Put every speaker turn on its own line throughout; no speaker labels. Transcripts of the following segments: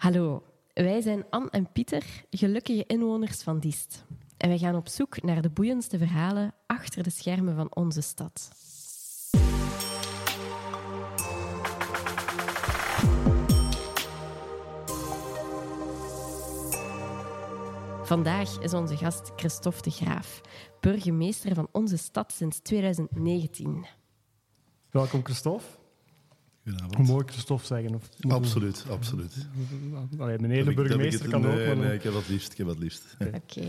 Hallo, wij zijn Anne en Pieter, gelukkige inwoners van Diest. En wij gaan op zoek naar de boeiendste verhalen achter de schermen van onze stad. Vandaag is onze gast Christophe de Graaf, burgemeester van onze stad sinds 2019.
Welkom Christophe.
Goedenavond.
Mooi Christophe zeggen? Of,
Absoluut, absoluut.
Allee, meneer de burgemeester
het-
kan ook.
nee,
maar-
Nee, ik heb wat liefst. Ik heb wat liefst.
Oké.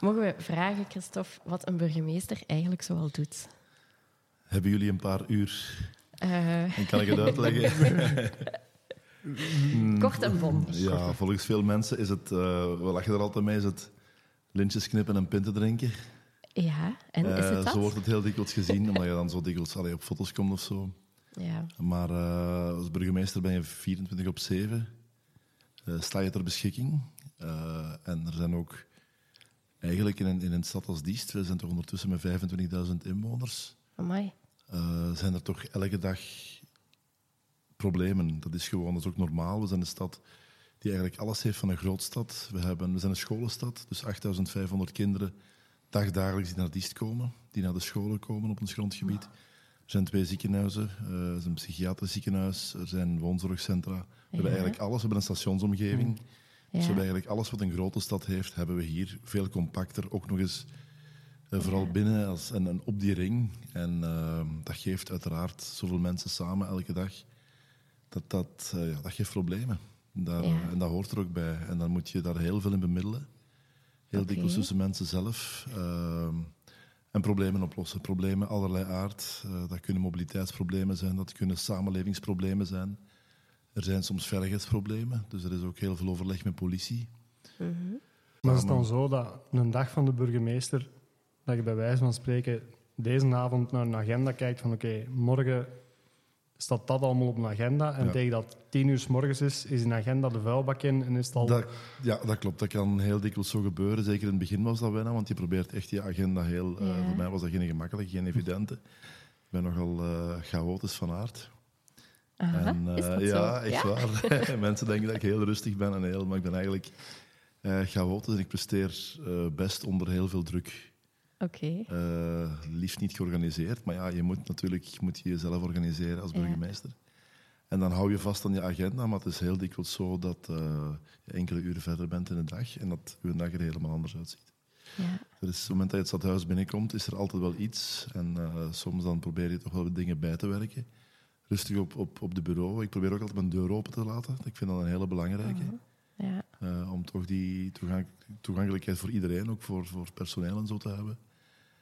Mogen we vragen, Christophe, wat een burgemeester eigenlijk zoal doet?
Hebben jullie een paar uur?
Eh,
Dan kan ik het uitleggen.
kort en bondig.
ja, volgens veel mensen is het, eh we lachen er altijd mee, is het lintjes knippen en pinten drinken.
Ja, en is
Eh,
het dat?
Zo wordt het heel dikwijls gezien, omdat je dan zo dikwijls allee, op foto's komt of zo.
Ja.
Maar eh, als burgemeester ben je 24 op 7. eh, sta je ter beschikking. Eh, en er zijn ook eigenlijk in een, in een stad als Diest, we zijn toch ondertussen met 25.000 inwoners,
Amai.
zijn er toch elke dag problemen. Dat is gewoon, dat is ook normaal. We zijn een stad die eigenlijk alles heeft van een grootstad. We, hebben, we zijn een scholenstad, dus 8500 kinderen dagdagelijks die naar Diest komen, die naar de scholen komen op ons grondgebied. Zijn twee ziekenhuizen, eh, er is een psychiatrisch ziekenhuis, er zijn woonzorgcentra. We hebben eigenlijk alles, we hebben een stationsomgeving. Dus we hebben eigenlijk alles wat een grote stad heeft, hebben we hier. Veel compacter, ook nog eens eh, vooral binnen als, en, en op die ring. En eh, dat geeft uiteraard zoveel mensen samen elke dag. Dat, dat, eh, ja, dat geeft problemen. Daar,
Ja.
En dat hoort er ook bij. En dan moet je daar heel veel in bemiddelen. Heel dikwijls tussen mensen zelf. En problemen oplossen. Problemen allerlei aard. Eh, dat kunnen mobiliteitsproblemen zijn, dat kunnen samenlevingsproblemen zijn. Er zijn soms veiligheidsproblemen, dus er is ook heel veel overleg met politie.
Maar is het dan zo dat een dag van de burgemeester, dat je bij wijze van spreken deze avond naar een agenda kijkt van oké, morgen staat dat allemaal op een agenda en
Ja.
tegen dat tien uur s morgens is, is in agenda de vuilbak in en is het al...
Dat, ja, dat klopt. Dat kan heel dikwijls zo gebeuren. Zeker in het begin was dat wennen, want je probeert echt je agenda heel... eh, voor mij was dat geen gemakkelijk, geen evidente. Ik ben nogal eh chaotisch van aard.
Aha,
En,
is
eh,
dat
ja,
zo?
echt waar. Mensen denken dat ik heel rustig ben, en heel, maar ik ben eigenlijk eh chaotisch en ik presteer eh, best onder heel veel druk.
Oké.
Eh, liefst niet georganiseerd, maar ja, je moet natuurlijk je moet je jezelf organiseren als
Ja.
burgemeester. En dan hou je vast aan je agenda, maar het is heel dikwijls zo dat eh, je enkele uren verder bent in de dag en dat je dag er helemaal anders uitziet.
Ja.
Dus op het moment dat je het stadhuis binnenkomt, is er altijd wel iets. En eh, soms dan probeer je toch wel wat dingen bij te werken. Rustig op, op, op de bureau. Ik probeer ook altijd mijn deur open te laten. Ik vind dat een hele belangrijke.
Ja.
Eh, om toch die toegang- toegankelijkheid voor iedereen, ook voor, voor personeel en zo te hebben.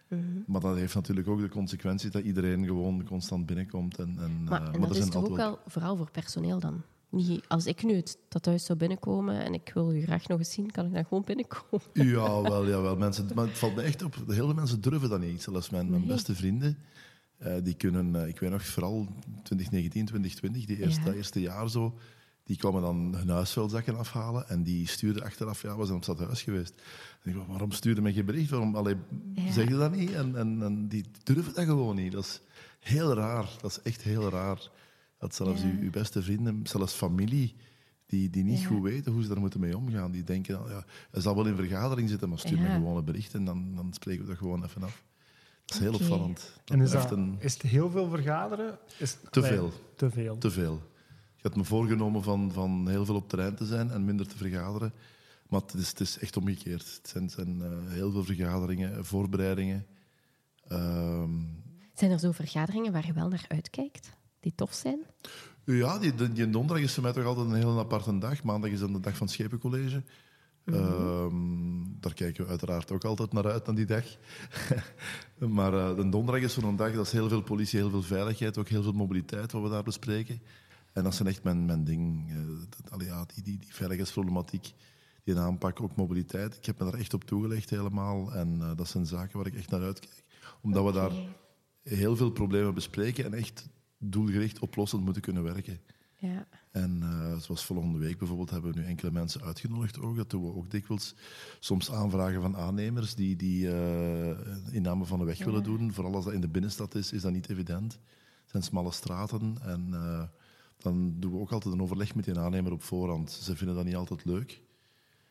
Mhm.
Maar dat heeft natuurlijk ook de consequentie dat iedereen gewoon constant binnenkomt. En, en,
Maar,
eh,
en
maar
dat is toch ook wel vooral voor personeel dan? Niet, als ik nu het dat huis zou binnenkomen en ik wil u graag nog eens zien, kan ik dan gewoon binnenkomen?
Ja, wel, ja, wel. Mensen, maar het valt me echt op. Heel veel mensen durven dat niet. Zelfs mijn, mijn beste vrienden, eh, die kunnen... eh, ik weet nog, vooral 2019, 2020, die eerste,
Ja.
dat eerste jaar zo... Die kwamen dan hun huisvuilzakken afhalen en die stuurden achteraf... Ja, we zijn op stadhuis geweest. En ik dacht, waarom stuurde me geen bericht? Waarom allee,
Ja.
zeg je dat niet? En, en, en die durven dat gewoon niet. Dat is heel raar. Dat is echt heel raar. Dat zelfs
Ja.
uw, uw beste vrienden, zelfs familie... Die, die niet
Ja.
goed weten hoe ze daar moeten mee omgaan. Die denken, ja, hij zal wel in vergadering zitten, maar stuur me gewoon een bericht en dan, dan spreken we dat gewoon even af. Dat is heel opvallend. Dat
en is, dat,
een,
is het heel veel vergaderen? Is
Te veel.
Te veel.
te veel. Ik had me voorgenomen van, van heel veel op terrein te zijn en minder te vergaderen. Maar het is, het is echt omgekeerd. Het zijn, zijn eh, heel veel vergaderingen, voorbereidingen. Ehm,
Zijn er zo vergaderingen waar je wel naar uitkijkt, die tof zijn?
Ja, die, die, die donderdag is voor mij toch altijd een heel aparte dag. Maandag is dan de dag van het Schepencollege. Ehm, daar kijken we uiteraard ook altijd naar uit, naar die dag. maar eh, de donderdag is zo'n dag, dat is heel veel politie, heel veel veiligheid, ook heel veel mobiliteit wat we daar bespreken. En dat zijn echt mijn, mijn ding. ja, die, die, die veiligheidsproblematiek, die aanpak, ook mobiliteit. Ik heb me daar echt op toegelegd helemaal. En eh, dat zijn zaken waar ik echt naar uitkijk. Omdat we daar heel veel problemen bespreken en echt doelgericht oplossend moeten kunnen werken.
Ja.
En eh, zoals volgende week bijvoorbeeld hebben we nu enkele mensen uitgenodigd ook. Dat doen we ook dikwijls. Soms aanvragen van aannemers die, die eh inname van de weg willen doen. Vooral als dat in de binnenstad is, is dat niet evident. Het zijn smalle straten en dan doen we ook altijd een overleg met die aannemer op voorhand. Ze vinden dat niet altijd leuk.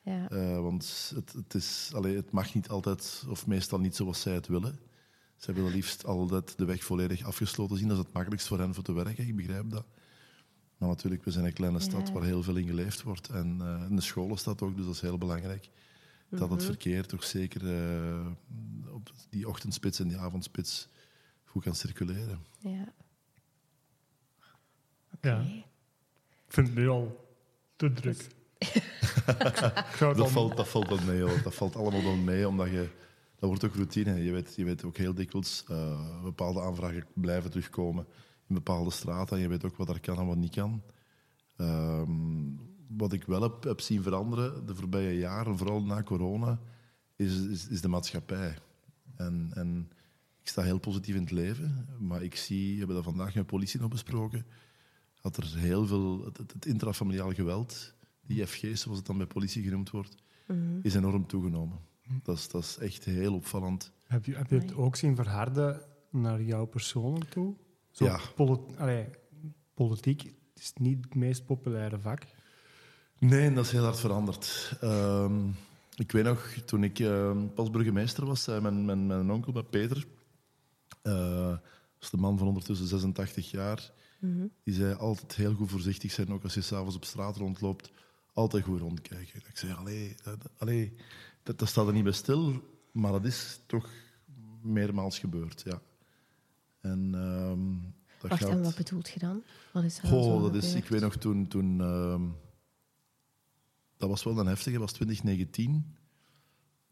Ja.
Eh, want het, het, is, allee, het mag niet altijd, of meestal niet zoals zij het willen. Zij willen liefst altijd de weg volledig afgesloten zien. Dat is het makkelijkst voor hen voor te werken, ik begrijp dat. Maar natuurlijk, we zijn een kleine stad
Ja.
waar heel veel in geleefd wordt. En eh, de scholen staat ook, dus dat is heel belangrijk. Dat het verkeer toch zeker eh, op die ochtendspits en die avondspits goed kan circuleren.
ja.
Ja. Ik vind het nu al te druk.
Dat
al-
valt, dat valt wel mee, hoor. Dat valt allemaal wel mee, omdat je... Dat wordt ook routine. Je weet, je weet ook heel dikwijls... eh, bepaalde aanvragen blijven terugkomen in bepaalde straten. En je weet ook wat er kan en wat niet kan. Ehm, wat ik wel heb, heb zien veranderen de voorbije jaren, vooral na corona, is, is, is de maatschappij. En, en ik sta heel positief in het leven, maar ik zie, we hebben dat vandaag met politie nog besproken, dat er heel veel, het, het- het intrafamiliaal geweld, die IFG, zoals het dan bij politie genoemd wordt,
Mhm.
is enorm toegenomen. Dat is, dat is echt heel opvallend.
Heb je, heb je het ook zien verharden naar jouw persoon toe? Zo
Ja.
allee, politiek is niet het meest populaire vak.
Nee, dat is heel hard veranderd. Ehm, ik weet nog, toen ik ehm, pas burgemeester was, zei mijn, mijn, mijn onkel, met Peter, eh, dat is de man van ondertussen 86 jaar,
Mhm.
die zei altijd heel goed voorzichtig zijn, ook als je s'avonds op straat rondloopt, altijd goed rondkijken. Ik zei, allee, dat, allee, dat, dat staat er niet bij stil, maar dat is toch meermaals gebeurd, ja. En ehm, dat
Wacht,
gaat...
en wat bedoelt je dan? Wat is er
Goh, dat is, ik weet nog toen. toen ehm, dat was wel een heftige, dat was 2019.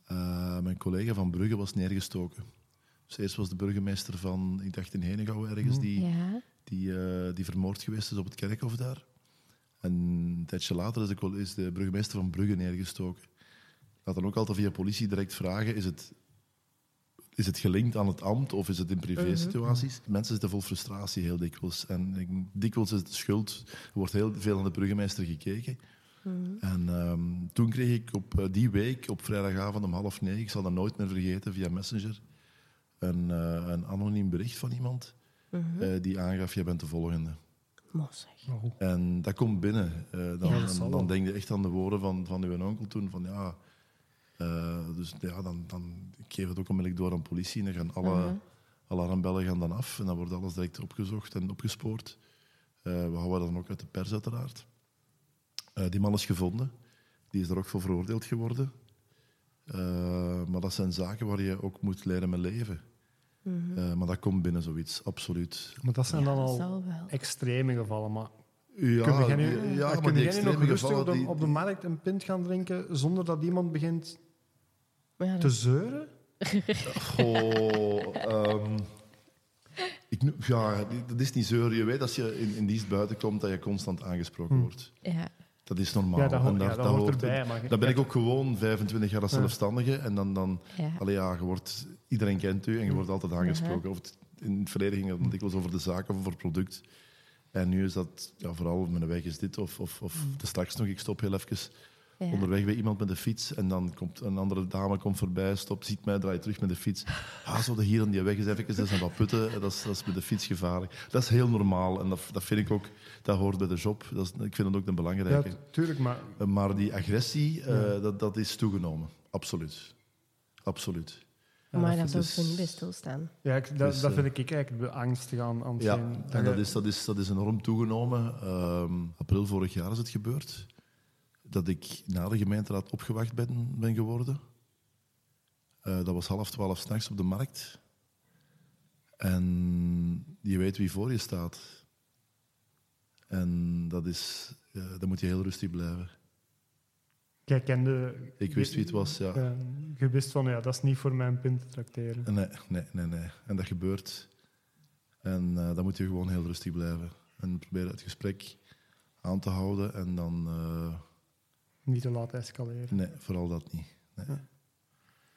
Eh, mijn collega van Brugge was neergestoken. Dus eerst was de burgemeester van, ik dacht in Henegouwen ergens, die,
Ja.
Die, eh, die vermoord geweest is op het kerkhof daar. En een tijdje later is de, is de burgemeester van Brugge neergestoken. Laat dan ook altijd via politie direct vragen, is het, is het gelinkt aan het ambt of is het in privé-situaties? Mensen zitten vol frustratie heel dikwijls. En ik- dikwijls is het schuld, er wordt heel veel aan de burgemeester gekeken. En ehm, toen kreeg ik op eh, die week, op vrijdagavond om half negen, ik zal dat nooit meer vergeten, via Messenger, een, eh, een anoniem bericht van iemand
Mhm.
eh, die aangaf, jij bent de volgende.
Oh.
En dat komt binnen. Eh, dan,
Ja.
Dan, denk je echt aan de woorden van, van uw onkel toen. Van, ja, eh, dus ja, dan, dan ik geef het ook onmiddellijk door aan de politie. En dan gaan alle
Mhm.
alarmbellen gaan dan af. En dan wordt alles direct opgezocht en opgespoord. Eh, we houden dat dan ook uit de pers uiteraard. Eh, die man is gevonden. Die is er ook voor veroordeeld geworden. Eh, maar dat zijn zaken waar je ook moet leren met leven.
Mhm.
Eh, maar dat komt binnen zoiets, absoluut.
Maar dat zijn
Ja,
dan al extreme gevallen. Maar
Ja,
kun jij nu,
ja,
kun nog rustig op
gevallen...
de,
die-
op de markt een pint gaan drinken zonder dat iemand begint
Maar ja,
te zeuren?
Goh, ehm, ik, ja, dat is niet zeuren. Je weet als je in, in dienst buiten komt dat je constant aangesproken
Hm.
wordt.
ja.
Dat is normaal.
Ja, dat,
En
ja, dat
daar
hoort
hoort-
erbij. Maar
Dan ben ik ook gewoon 25 jaar als zelfstandige. En dan, dan
ja.
allee, ja, je wordt, iedereen kent u en je wordt altijd aangesproken. Of het, in het verleden ging het dikwijls over de zaak of over het product. En nu is dat ja, vooral mijn weg is dit. Of, of, of
Hm.
te straks nog, ik stop heel even
ja.
onderweg bij iemand met de fiets. En dan komt een andere dame komt voorbij, stopt, ziet mij, draait terug met de fiets. Ah, zo de hier aan die weg is even, dat zijn wat putten. Dat is, dat is met de fiets gevaarlijk. Dat is heel normaal. En dat, dat vind ik ook, dat hoort bij de job. Dat is, ik vind het ook een belangrijke.
tu- tuurlijk, maar
Maar die agressie, eh, dat, dat is toegenomen. Absoluut. Absoluut.
Ja,
maar
dat
daar zou ik
dus-
niet bij stilstaan.
ja, ik, dat,
Dus,
dat
eh,
vind ik eigenlijk beangstig aan, aan
Ja, en dat
je-
is, dat, is, dat is enorm toegenomen. Ehm, april vorig jaar is het gebeurd. Dat ik na de gemeenteraad opgewacht ben, ben geworden. Eh, dat was half twaalf s'nachts op de markt. En je weet wie voor je staat. En dat is, dan moet je heel rustig blijven.
Jij kende...
Ik wist wie het was, ja.
Je wist van, ja, dat is niet voor mijn pint te tracteren.
Nee, nee, nee, nee. En dat gebeurt. En eh, dan moet je gewoon heel rustig blijven. En proberen het gesprek aan te houden. En dan, eh,
Niet te laten escaleren.
nee, vooral dat niet. Nee.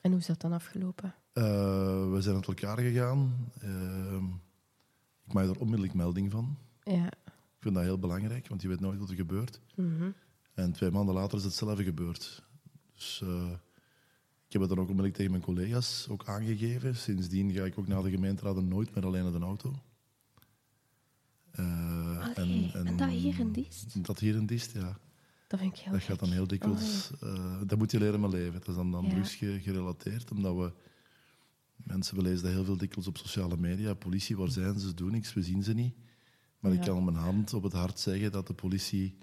En hoe is dat dan afgelopen?
Eh, we zijn uit elkaar gegaan. Ehm, ik maak er onmiddellijk melding van.
Ja.
Ik vind dat heel belangrijk, want je weet nooit wat er gebeurt.
Mhm.
En twee maanden later is hetzelfde gebeurd. Dus eh, ik heb het dan ook onmiddellijk tegen mijn collega's ook aangegeven. Sindsdien ga ik ook na de gemeenteraden nooit meer alleen naar de auto. Eh, en
Oké, en, dat hier in Diest?
Dat hier in Diest, ja.
Dat vind ik heel
Dat gaat dan heel dikwijls... Oh, uh, dat moet je leren met leven. Dat is dan aan ja. drugs gerelateerd, omdat we... Mensen, we lezen dat heel veel dikwijls op sociale media. Politie, waar zijn ze? Ze doen niks, we zien ze niet. Maar ja. ik kan mijn hand op het hart zeggen dat de politie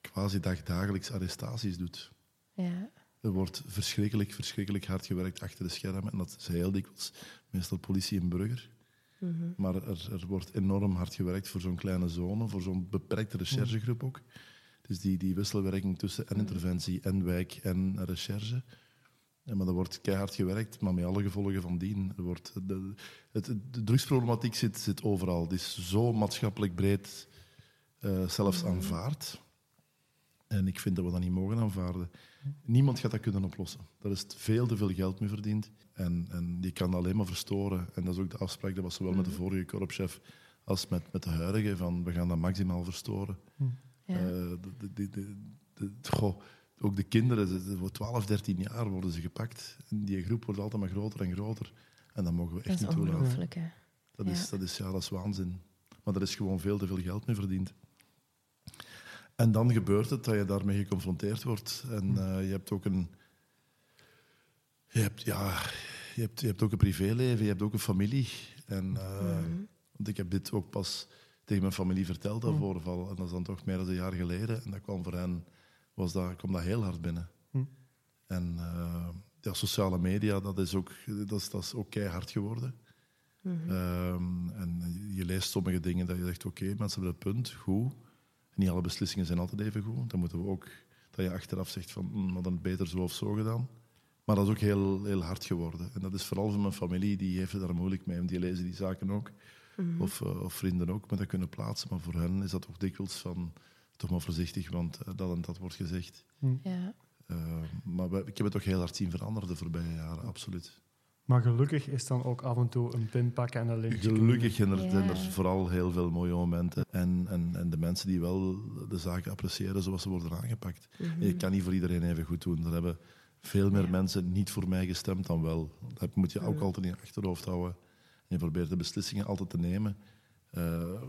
quasi dagdagelijks arrestaties doet.
Ja.
Er wordt verschrikkelijk, verschrikkelijk hard gewerkt achter de schermen. En dat is heel dikwijls meestal politie in Brugger.
Mm -hmm.
Maar er, er, wordt enorm hard gewerkt voor zo'n kleine zone, voor zo'n beperkte recherchegroep ook. Dus die, die wisselwerking tussen en interventie en wijk en recherche. Ja, maar er wordt keihard gewerkt, maar met alle gevolgen van dien. Er wordt, de, het, de drugsproblematiek zit, zit overal. Het is zo maatschappelijk breed uh, zelfs aanvaard. En ik vind dat we dat niet mogen aanvaarden. Niemand gaat dat kunnen oplossen. Daar is veel te veel geld mee verdiend. En, en die kan dat alleen maar verstoren. En dat is ook de afspraak, dat was zowel met de vorige korpschef als met, met de huidige, van we gaan dat maximaal verstoren.
Ja.
Uh, de, de, de, de, goh, ook de kinderen, voor 12, 13 jaar worden ze gepakt. En die groep wordt altijd maar groter en groter. En dat mogen we echt niet toelaten.
Hè?
Dat, is, dat, is, ja, dat is waanzin. Maar er is gewoon veel te veel geld mee verdiend. En dan gebeurt het dat je daarmee geconfronteerd wordt. En uh, je hebt ook een... Je hebt, ja, je hebt, je hebt ook een privéleven, je hebt ook een familie. En, uh,
mm.
Want ik heb dit ook pas tegen mijn familie verteld, dat voorval. En dat is dan toch meer dan een jaar geleden. En dat kwam voor hen, was dat, kwam dat heel hard binnen.
Mm.
En uh, ja, sociale media, dat is ook, dat is, dat is ook keihard geworden.
Mm -hmm.
um, en je leest sommige dingen dat je zegt, oké, okay, mensen hebben dat punt, goed. Niet alle beslissingen zijn altijd even goed. Dan moeten we ook dat je achteraf zegt van hm, had het beter zo of zo gedaan. Maar dat is ook heel, heel hard geworden. En dat is vooral voor mijn familie, die heeft het daar moeilijk mee. Die lezen die zaken ook.
Mm -hmm.
of, uh, of, vrienden ook, met dat kunnen plaatsen. Maar voor hen is dat toch dikwijls van toch maar voorzichtig, want uh, dat en dat wordt gezegd.
Mm. Ja.
Uh, maar we, ik heb het toch heel hard zien veranderen de voorbije jaren, absoluut.
Maar gelukkig is dan ook af en toe een pin pakken en een lintje.
Gelukkig zijn er, ja. er, vooral heel veel mooie momenten. En, en, en de mensen die wel de zaken appreciëren zoals ze worden aangepakt.
Mm -hmm.
Je kan niet voor iedereen even goed doen. Er hebben veel meer
ja.
mensen niet voor mij gestemd dan wel. Dat moet je ook
Mhm.
altijd in je achterhoofd houden. Je probeert de beslissingen altijd te nemen. Uh,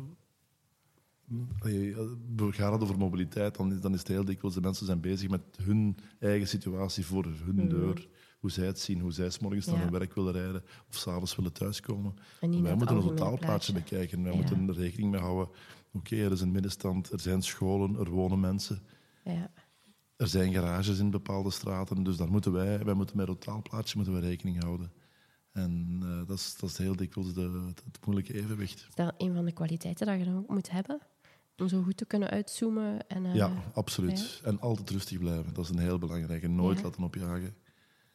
gaat het over mobiliteit, dan is, dan is het heel dikwijls de mensen zijn bezig met hun eigen situatie voor hun
Mhm.
deur hoe zij het zien, hoe zij s'morgens naar
Ja.
hun werk willen rijden of s'avonds willen thuiskomen. Wij moeten een totaalplaatje
plaatje.
bekijken. Wij
Ja.
moeten er rekening mee houden. Oké, er is een middenstand, er zijn scholen, er wonen mensen.
Ja.
Er zijn garages in bepaalde straten, dus daar moeten wij, wij moeten met het totaalplaatje moeten we rekening houden. En dat, is, dat is heel dikwijls de, het, het moeilijke evenwicht.
Is dat een van de kwaliteiten dat je dan ook moet hebben? Om zo goed te kunnen uitzoomen? En, uh,
ja, absoluut.
ja.
En altijd rustig blijven. Dat is een heel belangrijke. Nooit
Ja.
laten opjagen.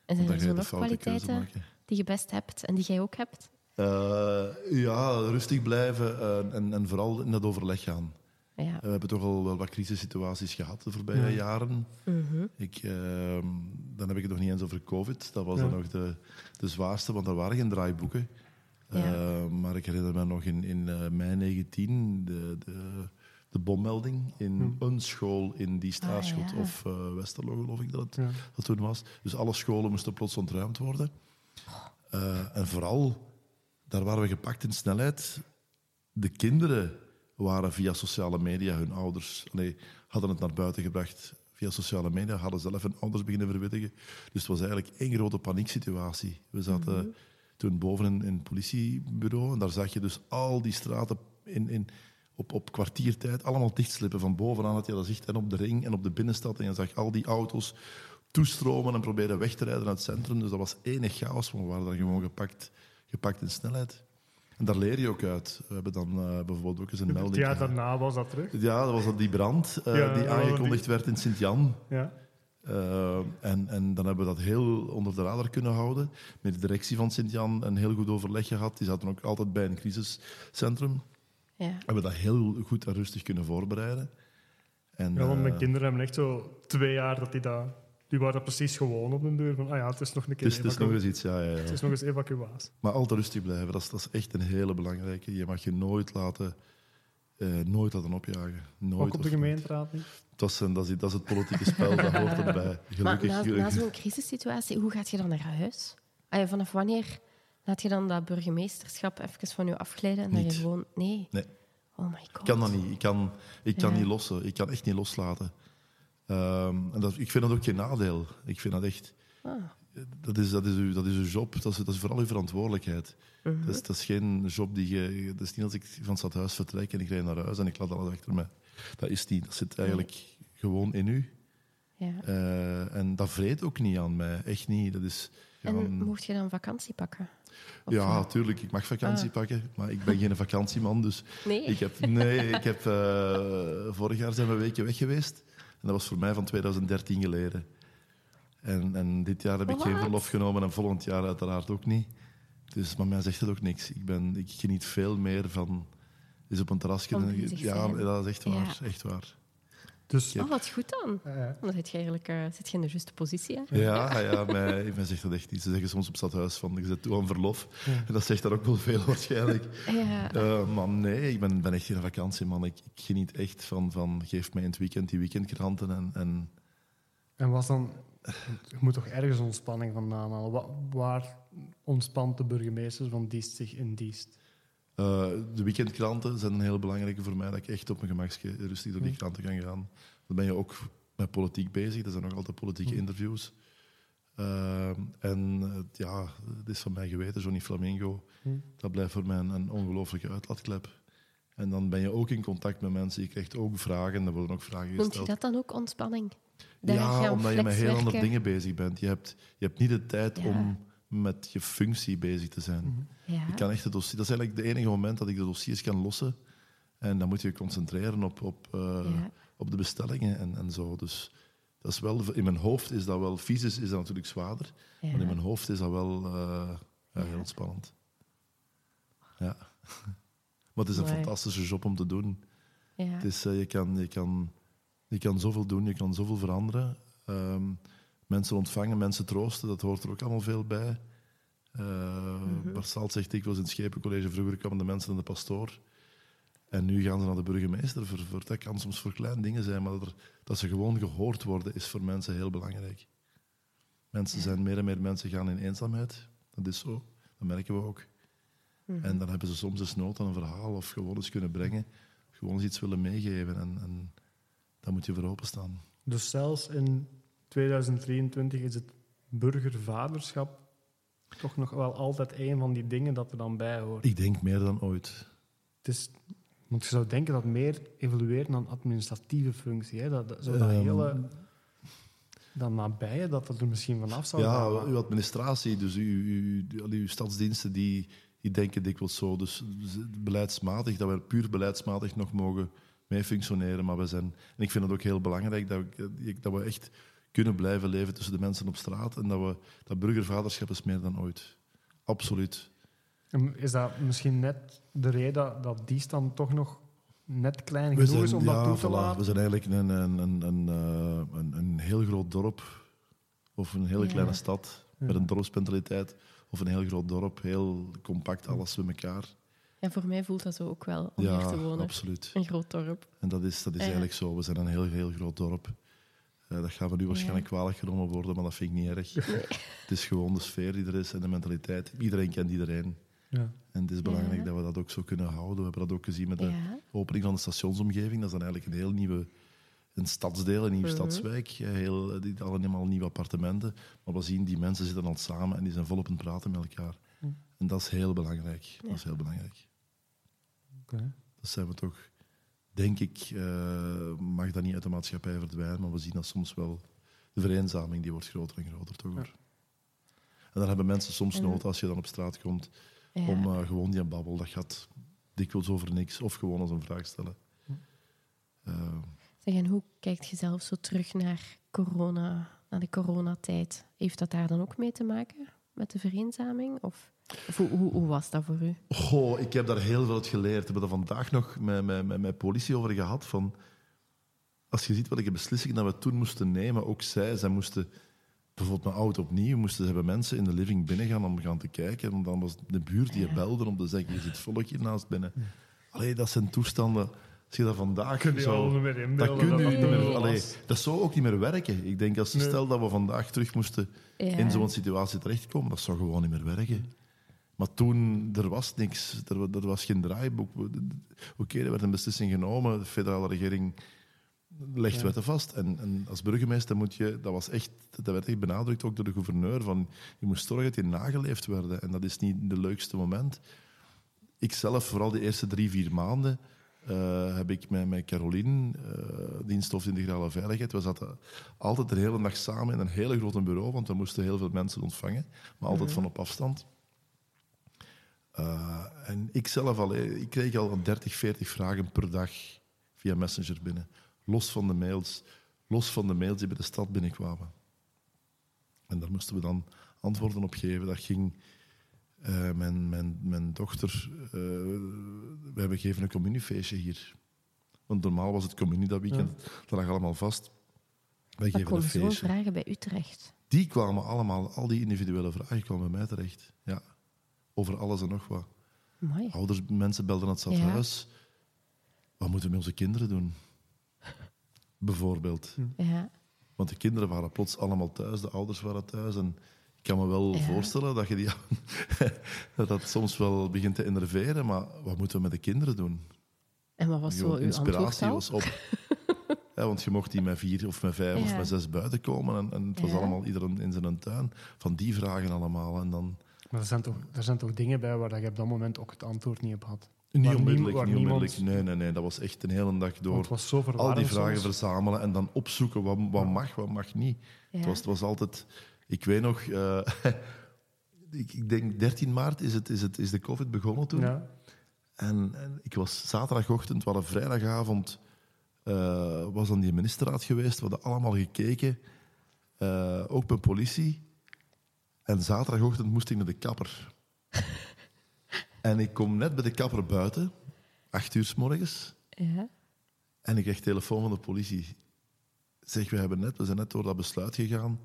En zijn er zo nog kwaliteiten die je best hebt en die jij ook hebt?
Uh, ja, rustig blijven uh, en, en vooral in dat overleg gaan.
Ja.
We hebben toch al wel wat crisissituaties gehad de voorbije
Ja.
jaren.
Mhm.
Ik, uh, dan heb ik het nog niet eens over COVID. Dat was
Ja.
dan nog de, de zwaarste, want er waren geen draaiboeken.
Ja.
Uh, maar ik herinner me nog in, in uh, mei 19 de, de, de bommelding in
Hm.
een school in die Staarschot
Ah, ja.
of uh, Westerlo, geloof ik dat het
Ja.
dat toen was. Dus alle scholen moesten plots ontruimd worden. Uh, en vooral, daar waren we gepakt in snelheid. De kinderen waren via sociale media hun ouders... Nee, hadden het naar buiten gebracht via sociale media, hadden zelf hun ouders beginnen verwittigen. Dus het was eigenlijk één grote panieksituatie. We zaten
Mhm.
toen boven in, in het politiebureau en daar zag je dus al die straten in, in, op, op kwartiertijd allemaal dichtslippen. Van bovenaan had je dat zicht en op de ring en op de binnenstad. En je zag al die auto's toestromen en proberen weg te rijden uit het centrum. Dus dat was enig chaos, want we waren daar gewoon gepakt, gepakt in snelheid. En daar leer je ook uit. We hebben dan uh, bijvoorbeeld ook eens een melding
jaar
gehad.
daarna was dat terug.
Ja, dat was dat die brand uh,
Ja,
die aangekondigd
die-
werd in Sint-Jan.
Ja.
Uh, en, en dan hebben we dat heel onder de radar kunnen houden. Met de directie van Sint-Jan een heel goed overleg gehad. Die zaten ook altijd bij een crisiscentrum.
Ja.
Hebben we dat heel goed en rustig kunnen voorbereiden. En,
ja, want mijn
eh,
kinderen hebben echt zo twee jaar dat die dat... Die waren precies gewoon op de deur van, ah ja, het is nog een keer
het is, het is nog eens iets, ja, ja, ja.
het is nog eens evacuatie.
Maar altijd rustig blijven, dat is, dat is echt een hele belangrijke. Je mag je nooit laten, eh, nooit laten opjagen. Nooit
Ook op de gemeenteraad niet.
Dat is, een- dat, is, dat is het politieke spel, dat hoort erbij.
Maar
Gelukkig.
na, na zo'n crisissituatie, hoe gaat je dan naar huis? Ah, ja, vanaf wanneer laat je dan dat burgemeesterschap even van je afglijden en dat je gewoon... Nee.
Nee.
Oh my god.
Ik kan dat niet. Ik kan, ik kan
Ja.
niet lossen. Ik kan echt niet loslaten. Ehm, en dat, ik vind dat ook geen nadeel. Ik vind dat echt...
Ah.
Dat is, dat is, uw, dat is uw job. Dat is, dat is vooral uw verantwoordelijkheid.
Mhm.
dat, is, dat is geen job die je... Dat is niet als ik van het stadhuis vertrek en ik rijd naar huis en ik laat alles achter me. Dat is niet. Dat zit eigenlijk gewoon in u.
Ja.
Eh, en dat vreet ook niet aan mij. Echt niet. Dat is...
En
gaan-
mocht je dan vakantie pakken? Of
ja, natuurlijk. Ik mag vakantie
Ah.
pakken, maar ik ben geen vakantieman. Dus
Nee?
ik heb, nee, ik heb, eh, vorig jaar zijn we een weekje weg geweest. En dat was voor mij van 2013 geleden. En, en dit jaar heb ik geen verlof genomen en volgend jaar uiteraard ook niet. Dus, maar mij zegt het ook niks. Ik, ben, ik geniet veel meer van eens op een terrasje. Ja, dat is echt waar.
Ja.
Echt waar.
Dus
Ja.
Oh, wat goed dan. Dan zit je eigenlijk eh, zit je in de juiste positie. Hè?
Ja, ja mij, mij zegt dat echt niet. Ze zeggen soms op het stadhuis van, je zit toe aan verlof.
Ja.
En dat zegt daar ook wel veel waarschijnlijk.
Ja.
Eh, maar nee, ik ben, ben echt geen vakantieman. Ik, ik geniet echt van, van geef mij in het weekend die weekendkranten. En, en
en was dan... Je moet toch ergens ontspanning vandaan halen. Wa- waar ontspant de burgemeester van Diest zich in Diest?
Eh, de weekendkranten zijn een heel belangrijke voor mij. Dat ik echt op mijn gemakje rustig door die kranten kan gaan. Dan ben je ook met politiek bezig. Er zijn nog altijd politieke interviews. Eh, en eh, ja, het is van mij geweten, Johnny Flamingo.
Hm.
Dat blijft voor mij een, een ongelooflijke uitlaatklep. En dan ben je ook in contact met mensen. Je krijgt ook vragen. Er worden ook vragen
Noemt je
gesteld.
dat dan ook ontspanning? Daar
ja, omdat je met heel andere dingen bezig bent. Je hebt, je hebt niet de tijd
Ja.
om met je functie bezig te zijn.
Ja.
Ik kan echt het dossier, dat is eigenlijk het enige moment dat ik de dossiers kan lossen. En dan moet je je concentreren op, op, eh,
Ja.
op de bestellingen en, en zo. Dus dat is wel, in mijn hoofd is dat wel, fysisch is dat natuurlijk zwaarder.
Ja.
Maar in mijn hoofd is dat wel eh, ja, heel ontspannend. Ja. Maar het is een
Mooi.
fantastische job om te doen.
Ja.
Het is, eh, je, kan, je, kan, je kan zoveel doen, je kan zoveel veranderen. Ehm, mensen ontvangen, mensen troosten, dat hoort er ook allemaal veel bij. Uh, Bart Salt zegt dikwijls in het Schepencollege, vroeger kwamen de mensen naar de pastoor. En nu gaan ze naar de burgemeester. Voor, voor, dat kan soms voor kleine dingen zijn, maar dat, er- dat ze gewoon gehoord worden, is voor mensen heel belangrijk. Mensen zijn, meer en meer mensen gaan in eenzaamheid. Dat is zo, dat merken we ook. En dan hebben ze soms eens nood aan een verhaal of gewoon eens kunnen brengen. Gewoon eens iets willen meegeven. En, en daar moet je voor openstaan.
Dus zelfs in 2023 is het burgervaderschap toch nog wel altijd een van die dingen dat er dan bij hoort.
Ik denk meer dan ooit.
Het is, want je zou denken dat meer evolueert naar een administratieve functie. Hè? Dat, dat, zo dat
Ehm.
hele... Dat nabije, dat dat er misschien vanaf zou
Ja,
gaan.
uw administratie, dus uw, uw, uw, uw stadsdiensten, die, die denken dikwijls zo. Dus beleidsmatig, dat we puur beleidsmatig nog mogen mee functioneren. Maar we zijn, en ik vind het ook heel belangrijk dat we, dat we echt kunnen blijven leven tussen de mensen op straat. En dat, we, dat burgervaderschap is meer dan ooit. Absoluut.
Is dat misschien net de reden dat die stand toch nog net klein genoeg is om
ja,
dat toe te
voilà.
laten?
We zijn eigenlijk een, een, een, een, eh, een, een heel groot dorp. Of een hele
Ja.
kleine stad
Ja.
met een dorpsmentaliteit. Of een heel groot dorp, heel compact, alles bij elkaar.
En voor mij voelt dat zo ook wel, om hier te wonen.
absoluut.
Een groot dorp.
En dat is, dat is
Ja.
eigenlijk zo. We zijn een heel, heel groot dorp. Eh, dat gaat me nu waarschijnlijk kwalijk genomen worden, maar dat vind ik niet erg. Het is gewoon de sfeer die er is en de mentaliteit. Iedereen kent iedereen.
Ja.
En het is belangrijk
Ja.
dat we dat ook zo kunnen houden. We hebben dat ook gezien met de opening van de stationsomgeving. Dat is dan eigenlijk een heel nieuwe een stadsdeel, een nieuwe
Mhm.
stadswijk. eh, Heel, eh, die, allemaal nieuwe appartementen. Maar we zien, die mensen zitten al samen en die zijn volop aan het praten met elkaar.
Mhm.
En dat is heel belangrijk.
Ja.
Dat is heel belangrijk.
Oké.
Dat zijn we toch, denk ik, eh, mag dat niet uit de maatschappij verdwijnen, maar we zien dat soms wel. De vereenzaming die wordt groter en groter, toch?
Ja.
En dan hebben mensen soms nood als je dan op straat komt
Ja.
om eh, gewoon die babbel. Dat gaat dikwijls over niks of gewoon als een vraag stellen. Eh,
Zeg, en hoe kijkt je zelf zo terug naar corona, naar de coronatijd? Heeft dat daar dan ook mee te maken met de vereenzaming? Of, of hoe, hoe, hoe was dat voor u?
Goh, ik heb daar heel veel uit geleerd. We hebben er vandaag nog met, met, met, met politie over gehad. Van, als je ziet welke beslissingen dat we toen moesten nemen, ook zij, zij moesten bijvoorbeeld mijn auto opnieuw, moesten ze hebben mensen in de living binnen gaan om gaan te kijken. En dan was de buurt die je belde om te zeggen, je zit volk hier naast binnen. Allee, dat zijn toestanden. Je dat vandaag
Kun je
zo...
al niet meer
Dat, kun
dat
je niet meer, allee, dat zou ook niet meer werken. Ik denk, als
Nee.
stel dat we vandaag terug moesten
Ja.
in zo'n situatie terechtkomen, dat zou gewoon niet meer werken. Maar toen, er was niks. Er, wa- er was geen draaiboek. Oké, er werd een beslissing genomen. De federale regering legt
Ja.
wetten vast. En, en als burgemeester moet je... Dat, was echt, dat werd echt benadrukt, ook door de gouverneur. Van, je moest zorgen dat die nageleefd werden. En dat is niet het leukste moment. Ik zelf, vooral de eerste drie, vier maanden... eh, heb ik met, met Caroline, eh diensthoofd integrale veiligheid, we zaten altijd de hele dag samen in een hele grote bureau, want we moesten heel veel mensen ontvangen, maar altijd van op afstand. Eh, en ik zelf al, ik kreeg al 30, 40 vragen per dag via Messenger binnen. Los van de mails, los van de mails die bij de stad binnenkwamen. En daar moesten we dan antwoorden op geven. Dat ging eh, mijn, mijn, mijn dochter... eh, we hebben gegeven een communiefeestje hier. Want normaal was het communie dat weekend. Dat lag allemaal vast. Wij
Dat
geven een feestje.
vragen bij Utrecht.
Die kwamen allemaal, al die individuele vragen kwamen bij mij terecht. Ja. Over alles en nog wat.
Mooi.
Ouders, mensen belden het stadhuis. Wat moeten we met onze kinderen doen? Bijvoorbeeld.
Ja.
Want de kinderen waren plots allemaal thuis, de ouders waren thuis. En kan me wel
Ja.
voorstellen dat, je die, dat dat soms wel begint te enerveren. Maar wat moeten we met de kinderen doen?
En wat was zo uw antwoord
inspiratie was op. Ja, want je mocht die met vier of met vijf of met zes buiten komen. En, en het was
Ja.
allemaal iedereen in zijn tuin. Van die vragen allemaal. En dan...
Maar er zijn, toch, er zijn toch dingen bij waar je op dat moment ook het antwoord niet op had.
Niet onmiddellijk, niet onmiddellijk. Nee, nee, nee. Dat was echt een hele dag door.
het was zo
Al die vragen
soms.
verzamelen en dan opzoeken wat, wat mag, wat mag niet.
Ja.
Het, was, het was altijd... Ik weet nog... eh, ik, ik denk 13 maart is, het, is, het, is de COVID begonnen toen.
Ja.
En, en ik was zaterdagochtend, we hadden vrijdagavond, eh, was aan die ministerraad geweest. We hadden allemaal gekeken, eh, ook met politie. En zaterdagochtend moest ik naar de kapper. en ik kom net bij de kapper buiten, acht uur s morgens,
Ja.
en ik krijg telefoon van de politie. Zeg, we, hebben net, we zijn net door dat besluit gegaan.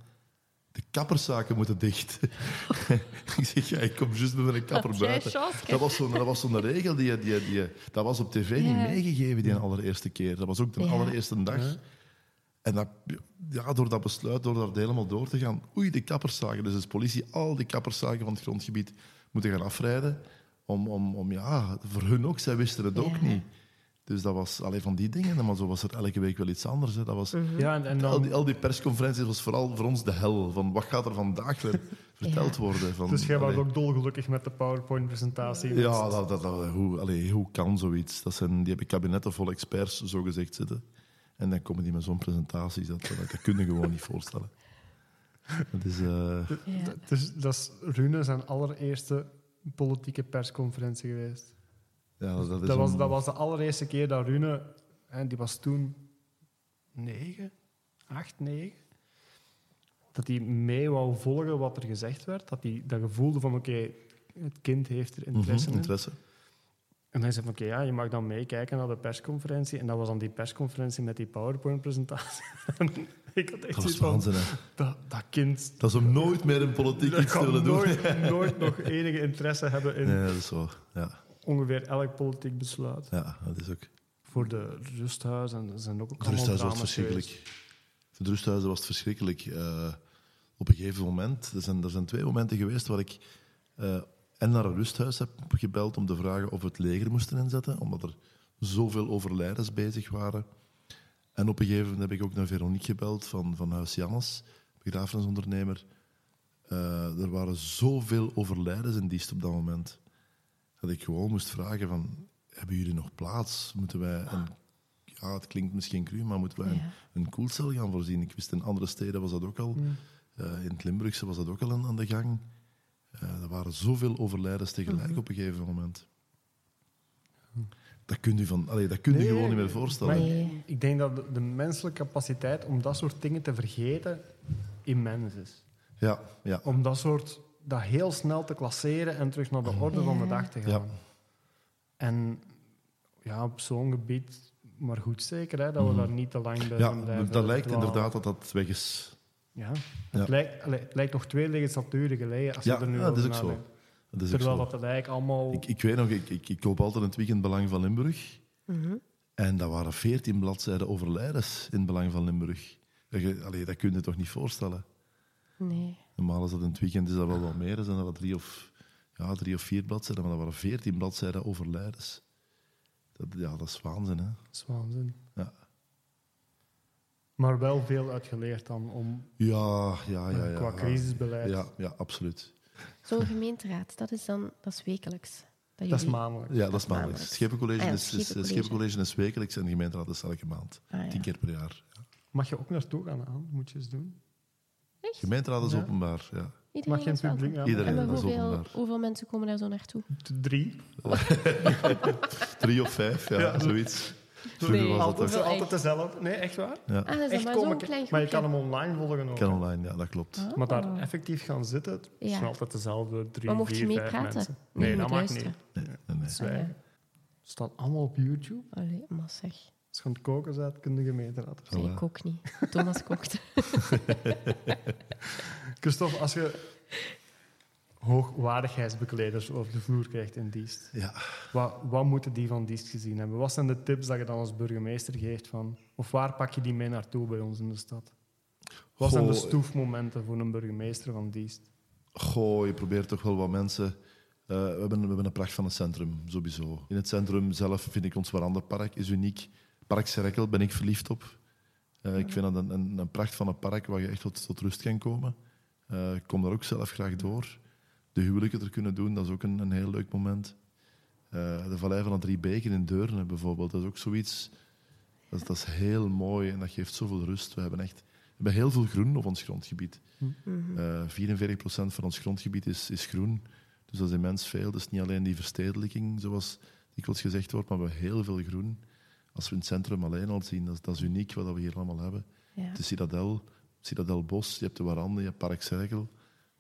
De kapperszaken moeten dicht. ik zeg, ja, ik kom juist bij mijn kapper buiten. Dat was zo'n dat was zo'n regel, die, die, die, dat was op tv
Ja.
niet meegegeven die allereerste keer. Dat was ook de
Ja.
allereerste dag.
Ja.
En dat, ja, door dat besluit, door daar helemaal door te gaan, oei, de kapperszaken. Dus de politie al die kapperszaken van het grondgebied moeten gaan afrijden. Om, om, om ja, voor hun ook, zij wisten het ook niet. Dus dat was alleen van die dingen, maar zo was er elke week wel iets anders. Hè. Dat was,
Ja, en, en
al, die, al die persconferenties was vooral voor ons de hel. Van wat gaat er vandaag weer verteld
Ja.
worden? Van,
dus jij was ook dolgelukkig met de PowerPoint-presentatie.
Ja, dat, dat, dat- hoe, allee, hoe kan zoiets? Dat zijn, die hebben kabinetten vol experts, zo gezegd, zitten. En dan komen die met zo'n presentaties. Dat, dat, dat kun je gewoon niet voorstellen. Dat is, eh,
Ja.
Dus dat is Rune zijn allereerste politieke persconferentie geweest.
Ja, dat,
was, dat was de allereerste keer dat Rune, en die was toen negen, acht, negen, dat hij mee wou volgen wat er gezegd werd. Dat hij dat gevoelde van, oké, het kind heeft er interesse
Mhm,
in.
interesse.
En hij zei van, oké, ja, je mag dan meekijken naar de persconferentie. En dat was dan die persconferentie met die PowerPoint-presentatie. En ik had echt
Dat was
van,
hè.
dat, dat kind...
Dat is om nooit meer in politiek iets te willen doen.
nooit, nooit nog enige interesse hebben in
Nee, dat is zo. Ja,
ongeveer elk politiek besluit.
ja, dat is ook.
Voor de rusthuis en er zijn ook, ook allemaal
rusthuis was verschrikkelijk. Voor het rusthuis was het verschrikkelijk. Eh, op een gegeven moment, er zijn, er zijn twee momenten geweest waar ik eh, en naar een rusthuis heb gebeld om te vragen of we het leger moesten inzetten, omdat er zoveel overlijdens bezig waren. En op een gegeven moment heb ik ook naar Veronique gebeld van, van Huis Jannes, begrafenisondernemer. Eh, er waren zoveel overlijdens in Diest op dat moment, dat ik gewoon moest vragen van, hebben jullie nog plaats? Moeten wij een ja, het klinkt misschien cru, maar moeten wij een,
Ja.
een koelcel gaan voorzien? Ik wist in andere steden was dat ook al. Eh, in het Limburgse was dat ook al aan, aan de gang. Eh, er waren zoveel overlijdens tegelijk
Mhm.
op een gegeven moment. Dat kun je, van, allee, dat kun je
Nee,
gewoon niet meer voorstellen.
Maar
Nee.
ik, ik denk dat de, de menselijke capaciteit om dat soort dingen te vergeten immens is.
Ja, ja.
Om dat soort, dat heel snel te klasseren en terug naar de orde van de dag te gaan.
Ja.
En ja, op zo'n gebied, maar goed zeker, hè, dat we
Mhm.
daar niet te lang bij
ja
blijven
dat lijkt
dwalen.
inderdaad dat dat weg is.
Ja.
Ja.
Het, lijkt, allee, het lijkt nog twee legislaturen geleden als
Ja,
je er nu
ja, dat is
over
ook zo. Dat is ook
Terwijl
zo.
dat eigenlijk allemaal...
Ik, ik weet nog, ik, ik, ik koop altijd in het weekend Belang van Limburg.
Mhm.
En dat waren veertien bladzijden overlijdens in Belang van Limburg. Dat, je, allee, dat kun je toch niet voorstellen?
Nee.
Normaal is dat in het weekend is dat wel wat meer, dan zijn dat drie of, ja, drie of vier bladzijden, maar dat waren veertien bladzijden over leiders. Dat, ja, dat is waanzin, hè?
Dat is waanzin.
Ja.
Maar wel veel uitgeleerd dan om
Ja, ja, ja. ja
qua crisisbeleid.
Ja, ja, absoluut.
Zo'n gemeenteraad, dat is dan dat is wekelijks. Dat,
Dat is maandelijks.
Ja, dat is maandelijks. Schepencollege,
Ah ja,
is, is,
Schepencollege.
Schepencollege is wekelijks en de gemeenteraad is elke maand.
Ah, ja.
Tien keer per jaar. Ja.
Mag je ook naartoe gaan aan? Moet je eens doen.
Echt?
Gemeenteraad is
Ja.
openbaar, ja.
Iedereen
Mag je in
is
publiek
welkom.
aan?
Iedereen.
En
dat is
hoeveel,
openbaar.
hoeveel mensen komen daar zo naartoe?
Drie.
Drie of vijf, ja,
Ja.
zoiets. Vroeger
Nee.
was dat
Altijd, altijd dezelfde. Nee, echt waar?
Ja,
Ah, dat is dan
Echt
maar
komen,
zo'n klein
maar je kan hem online volgen ook.
kan online, ja, dat klopt.
Ah.
Maar daar effectief gaan zitten, het
Ja.
zijn altijd dezelfde drie,
Maar mocht je
vier,
mee
vijf
praten?
mensen.
Nee,
Nee,
je
dat
moet
mag
luisteren.
niet.
Nee, nee, nee.
Zwijgen.
Ah, ja.
Het staat allemaal op YouTube.
Allee, maar zeg.
Als je aan het koken bent, kun je gemeenteraad.
Nee,
Voilà.
ik ook niet. Thomas kookt.
Christophe, als je hoogwaardigheidsbekleders over de vloer krijgt in dienst,
Ja.
wat, wat moeten die van dienst gezien hebben? Wat zijn de tips dat je dan als burgemeester geeft van, of waar pak je die mee naartoe bij ons in de stad? Wat zijn de stoefmomenten voor een burgemeester van dienst?
Goh, je probeert toch wel wat mensen... eh, we, hebben, we hebben een pracht van het centrum, sowieso. In het centrum zelf vind ik ons Warandenpark is uniek. Park Serkel ben ik verliefd op. Eh, Ik vind dat een, een, een pracht van een park waar je echt tot, tot rust kan komen. Eh, ik kom daar ook zelf graag door. De huwelijken er kunnen doen, dat is ook een, een heel leuk moment. Eh, de Vallei van de Drie Beken in Deurne bijvoorbeeld, dat is ook zoiets... Dat, is- dat is heel mooi en dat geeft zoveel rust. We hebben echt we hebben heel veel groen op ons grondgebied.
Mhm.
Eh 44% van ons grondgebied is, is groen. Dus dat is immens veel. Dus niet alleen die verstedelijking, zoals dikwijls gezegd wordt, maar we hebben heel veel groen. Als we in het centrum alleen al zien, dat, is- dat is uniek wat we hier allemaal hebben.
Ja.
De Citadel, Citadel Bos, je hebt de Warande, je hebt Park Cirkel.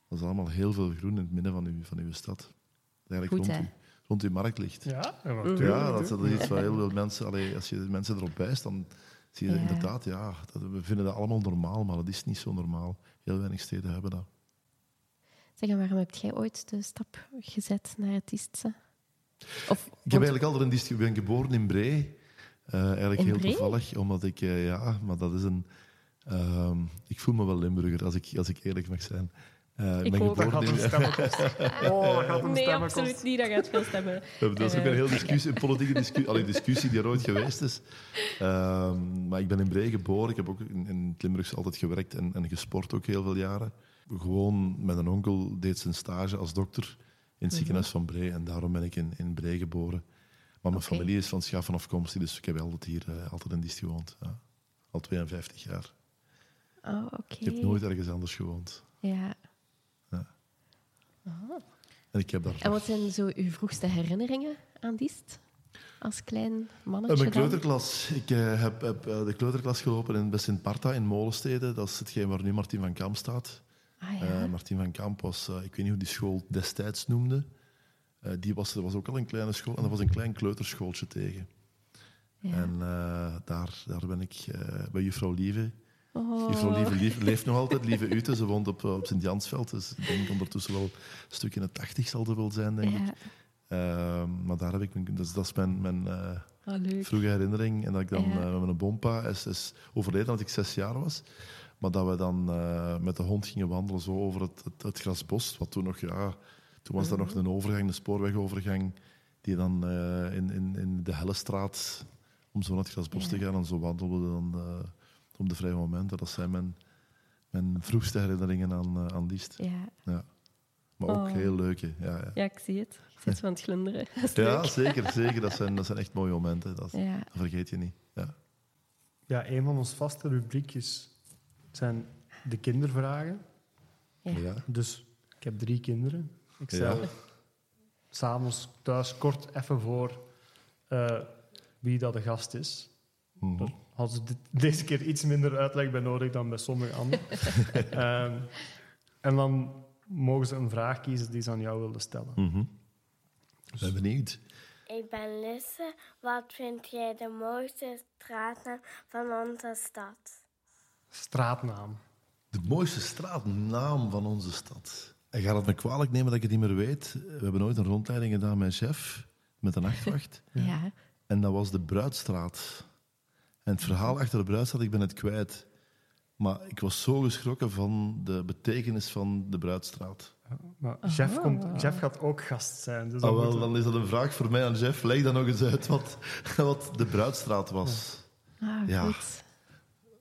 Dat is allemaal heel veel groen in het midden van uw, van uw stad. Dat eigenlijk
Goed,
rond, uw, rond uw markt ligt.
Ja, ja,
Mhm.
natuurlijk.
Ja, dat, dat is iets waar heel veel mensen... Allee, als je de mensen erop wijst, dan zie je
Ja.
inderdaad... Ja, dat, we vinden dat allemaal normaal, maar dat is niet zo normaal. Heel weinig steden hebben dat.
Zeg, en waarom heb jij ooit de stap gezet naar het Istse? Of,
Ik heb eigenlijk altijd een dist- ik ben geboren in Bree. Eh, eigenlijk heel toevallig, omdat ik... eh, ja, maar dat is een... ehm, ik voel me wel Limburger, als ik, als ik eerlijk mag zijn. Eh,
Ik
ben
ook.
Dat gaat
in...
Oh, dat gaat een
nee, absoluut niet. Dat gaat veel stemmen.
Dat is ook een heel discussie, een politieke discussie, allee, discussie die er ooit geweest is. Ehm, maar ik ben in Bree geboren. Ik heb ook in, in het Limburgs altijd gewerkt en, en gesport ook heel veel jaren. Gewoon met een onkel deed zijn stage als dokter in het ziekenhuis van Bree. En daarom ben ik in, in Bree geboren. Maar mijn familie is van Schaffen afkomstig, dus ik heb altijd hier eh, altijd in Diest gewoond. Ja. Al 52 jaar.
Oh, oké.
Ik heb nooit ergens anders gewoond.
Ja.
En ik heb daar...
En wat zijn zo uw vroegste herinneringen aan Diest? Als klein mannetje
mijn
dan?
kleuterklas. Ik eh, heb, heb de kleuterklas gelopen in, bij Sint-Parta in Molenstede. Dat is hetgeen waar nu Martin van Kamp staat.
Ah ja.
Martin van Kamp was, ik weet niet hoe die school destijds noemde. Eh, die was, er was ook al een kleine school en er was een klein kleuterschooltje tegen.
ja.
En eh, daar, daar ben ik eh, bij juffrouw Lieve.
oh.
Juffrouw Lieve lief- leeft nog altijd, Lieve Ute. Ze woont op, op Sint-Jansveld. Dus ik denk ondertussen wel een stuk in de tachtig zal ze wel zijn, denk ik.
Ja.
Eh, maar daar heb ik, mijn- dat is, dat is mijn, mijn
leuk.
vroege herinnering. En dat ik dan
Ja.
met mijn bompa is, is overleden als ik zes jaar was. Maar dat we dan met de hond gingen wandelen zo over het, het, het grasbos. Wat toen nog, ja, toen was er nog een overgang, een spoorwegovergang. Die dan eh, in, in, in de Hellestraat, om zo naar het grasbos
Ja.
te gaan. En zo wandelden we dan eh, op de vrije momenten. Dat zijn mijn, mijn vroegste herinneringen aan, eh, aan Diest.
Ja.
Ja. Maar ook
Oh.
heel leuke. Ja, ja.
ja, ik zie het. Ik zit van het glunderen.
Ja zeker. zeker. Dat, zijn, dat zijn echt mooie momenten. Dat,
Ja.
dat vergeet je niet. Ja.
Ja, een van onze vaste rubriekjes zijn de kindervragen.
Ja.
Ja.
Dus ik heb drie kinderen. Ik
Ja.
stel s'avonds thuis kort even voor eh, wie dat de gast is.
Mhm.
Daar hadden ze dit- deze keer iets minder uitleg bij nodig dan bij sommige anderen. Ehm, en dan mogen ze een vraag kiezen die ze aan jou wilden stellen.
Mhm. Ik ben benieuwd.
Ik ben Lisse. Wat vind jij de mooiste straatnaam van onze stad?
Straatnaam.
De mooiste straatnaam van onze stad. En gaat het me kwalijk nemen dat ik het niet meer weet? We hebben ooit een rondleiding gedaan met chef, met een nachtwacht.
Ja.
En dat was de Bruidstraat. En het verhaal achter de Bruidstraat, ik ben het kwijt. Maar ik was zo geschrokken van de betekenis van de Bruidstraat.
Maar Jeff, komt, Jeff gaat ook gast zijn. Dus
Ah,
dan
wel, is dat een vraag voor mij aan Jeff. Leg dan nog eens uit wat, wat de Bruidstraat was.
Ah,
Ja.
goed.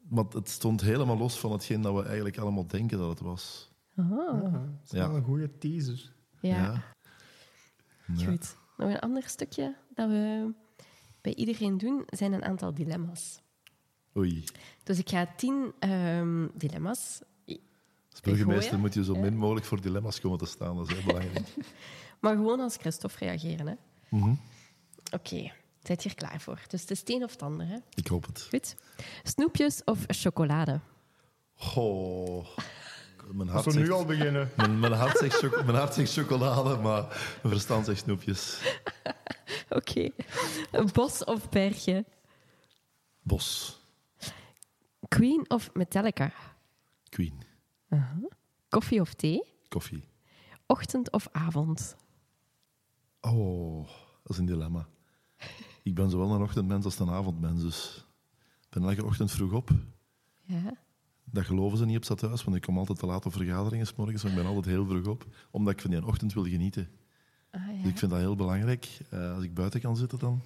Want het stond helemaal los van hetgeen dat we eigenlijk allemaal denken dat het was.
Ah,
Ja, dat is
Ja.
wel een goede teaser.
ja. Goed. Nog een ander stukje dat we bij iedereen doen, zijn een aantal dilemma's.
Oei.
Dus ik ga tien ehm, dilemma's.
Als burgemeester moet je zo min mogelijk voor dilemma's komen te staan. Dat is heel belangrijk.
Maar gewoon als Christophe reageren. Hè?
Mhm.
Oké, zijt je er klaar voor? Dus het is het een of het ander. Hè?
Ik hoop het.
Goed. Snoepjes of chocolade?
Goh. Mijn hart,
we nu
zegt,
al beginnen.
mijn, mijn, hart zegt mijn hart zegt chocolade, maar mijn verstand zegt snoepjes.
Oké. Bos of bergje?
Bos.
Queen of Metallica?
Queen.
Koffie of thee?
Koffie.
Ochtend of avond?
Oh, dat is een dilemma. Ik ben zowel een ochtendmens als een avondmens, dus ik ben elke ochtend vroeg op.
Ja.
Dat geloven ze niet op stadhuis, want ik kom altijd te laat op vergaderingen 's morgens, maar ik ben altijd heel vroeg op, omdat ik van die ochtend wil genieten.
Ah, ja.
Dus ik vind dat heel belangrijk, eh, als ik buiten kan zitten dan.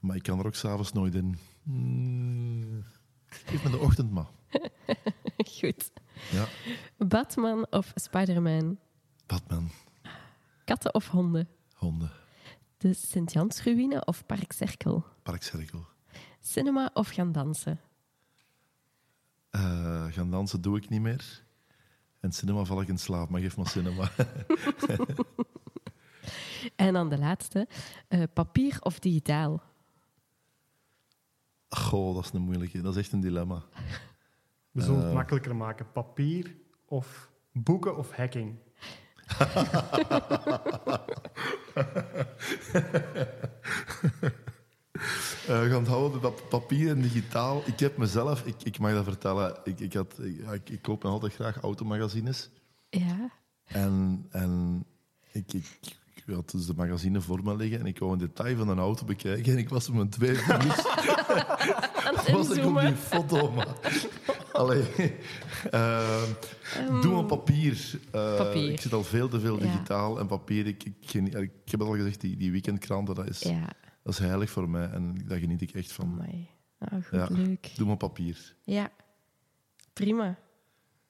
Maar ik kan er ook s'avonds nooit in. Mm, geef me de ochtend maar.
Goed.
Ja,
Batman of Spider-Man?
Batman,
Katten of honden?
honden,
De Sint-Jansruïne of Parkcirkel?
parkcirkel.
Cinema of gaan dansen?
Eh, gaan dansen doe ik niet meer. En cinema val ik in slaap, maar geef maar cinema.
En dan de laatste. eh, papier of digitaal?
Goh, dat is een moeilijke. Dat is echt een dilemma.
We zullen het
Eh.
makkelijker maken. Papier of boeken of hacking.
Eh, we gaan het houden pap- papier en digitaal. Ik heb mezelf, ik, ik mag dat vertellen, ik, ik, had, ik, ik, koop nog altijd graag automagazines.
Ja.
En, en ik, ik, ik had dus de magazine voor me liggen en ik wou een detail van een auto bekijken. En ik was op mijn twee
het
was ik op die foto. Maar. Allee. Eh, doe maar papier. Eh,
Papier.
Ik zit al veel te veel
Ja.
digitaal en papier. Ik, ik, ik heb het al gezegd, die, die weekendkranten, dat is,
Ja,
dat is heilig voor mij. En daar geniet ik echt van.
mooi. Ah, goed,
Ja.
leuk.
Doe maar papier.
Ja, prima.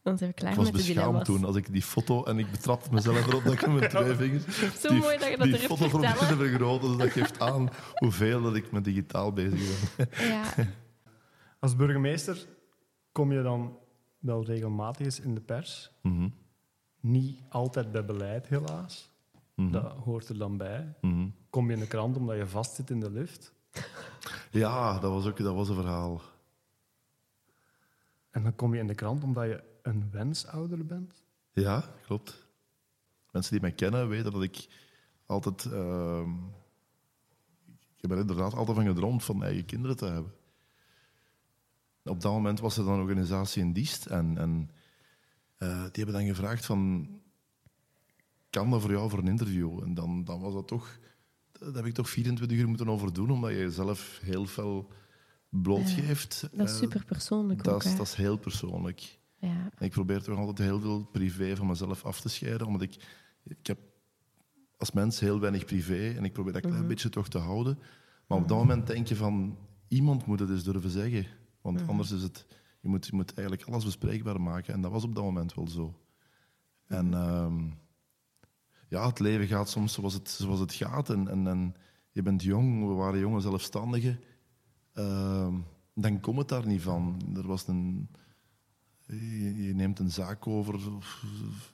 Dan zijn we klaar
Ik was
met de
beschaamd
dilemma's.
toen als ik die foto en ik betrapte mezelf erop dat ik met mijn twee vingers
Zo
die,
mooi dat je dat
die foto probeerde te vergroten. Dus dat geeft aan hoeveel dat ik met digitaal bezig ben.
Ja,
Als burgemeester kom je dan wel regelmatig eens in de pers.
Mhm,
Niet altijd bij beleid, helaas.
Mhm,
Dat hoort er dan bij.
mhm.
Kom je in de krant omdat je vastzit in de lift.
Ja, dat was ook dat was een verhaal.
En dan kom je in de krant omdat je een wensouder bent.
Ja, klopt. Mensen die mij kennen weten dat ik altijd... ehm, ik heb er inderdaad altijd van gedroomd van eigen kinderen te hebben. Op dat moment was er dan een organisatie in Diest en, en eh, die hebben dan gevraagd van... Kan dat voor jou voor een interview? En dan, dan was dat toch... Daar heb ik toch 24 uur moeten over doen, omdat je jezelf heel fel blootgeeft.
dat is
Eh,
super persoonlijk
dat
ook.
is, dat is heel persoonlijk.
Ja,
En ik probeer toch altijd heel veel privé van mezelf af te scheiden, omdat ik, ik heb als mens heel weinig privé en ik probeer dat klein beetje toch te houden. Maar op dat moment denk je van, iemand moet het dus durven zeggen. Want anders is het, je moet, je moet eigenlijk alles bespreekbaar maken. En dat was op dat moment wel zo. En ehm, ja, het leven gaat soms zoals het, zoals het gaat. En, en, en je bent jong, we waren jonge zelfstandigen. Ehm, dan komt het daar niet van. Er was een, je, je neemt een zaak over,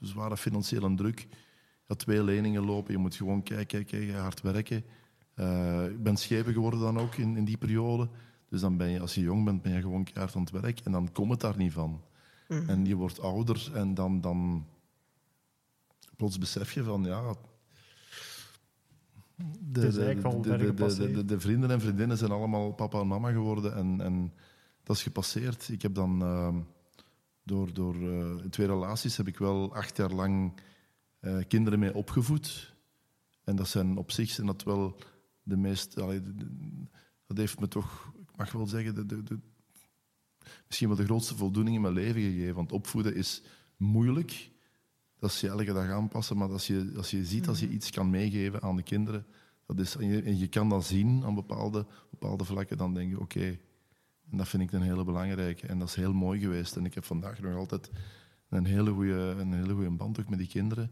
zware financiële druk. Je had twee leningen lopen, je moet gewoon kijken, kijken hard werken. Eh, ik ben schepen geworden dan ook in, in die periode. Dus dan ben je, als je jong bent, ben je gewoon keihard aan het werk. En dan komt het daar niet van. En je wordt ouder en dan, dan plots besef je van, ja... De, de, de, de, vrienden en vriendinnen zijn allemaal papa en mama geworden. En, en dat is gepasseerd. Ik heb dan ehm, door, door eh, twee relaties heb ik wel acht jaar lang eh, kinderen mee opgevoed. En dat zijn op zich zijn dat wel de meest. allee, dat heeft me toch, ik mag wel zeggen, de, de, de- misschien wel de grootste voldoening in mijn leven gegeven. Want opvoeden is moeilijk, dat is je elke dag aanpassen. Maar als je, als je ziet, als je iets kan meegeven aan de kinderen, dat is, en, je, en je kan dat zien aan bepaalde, bepaalde vlakken, dan denk je, oké, en dat vind ik een hele belangrijke. En dat is heel mooi geweest. En ik heb vandaag nog altijd een hele goede, een hele goede band ook met die kinderen.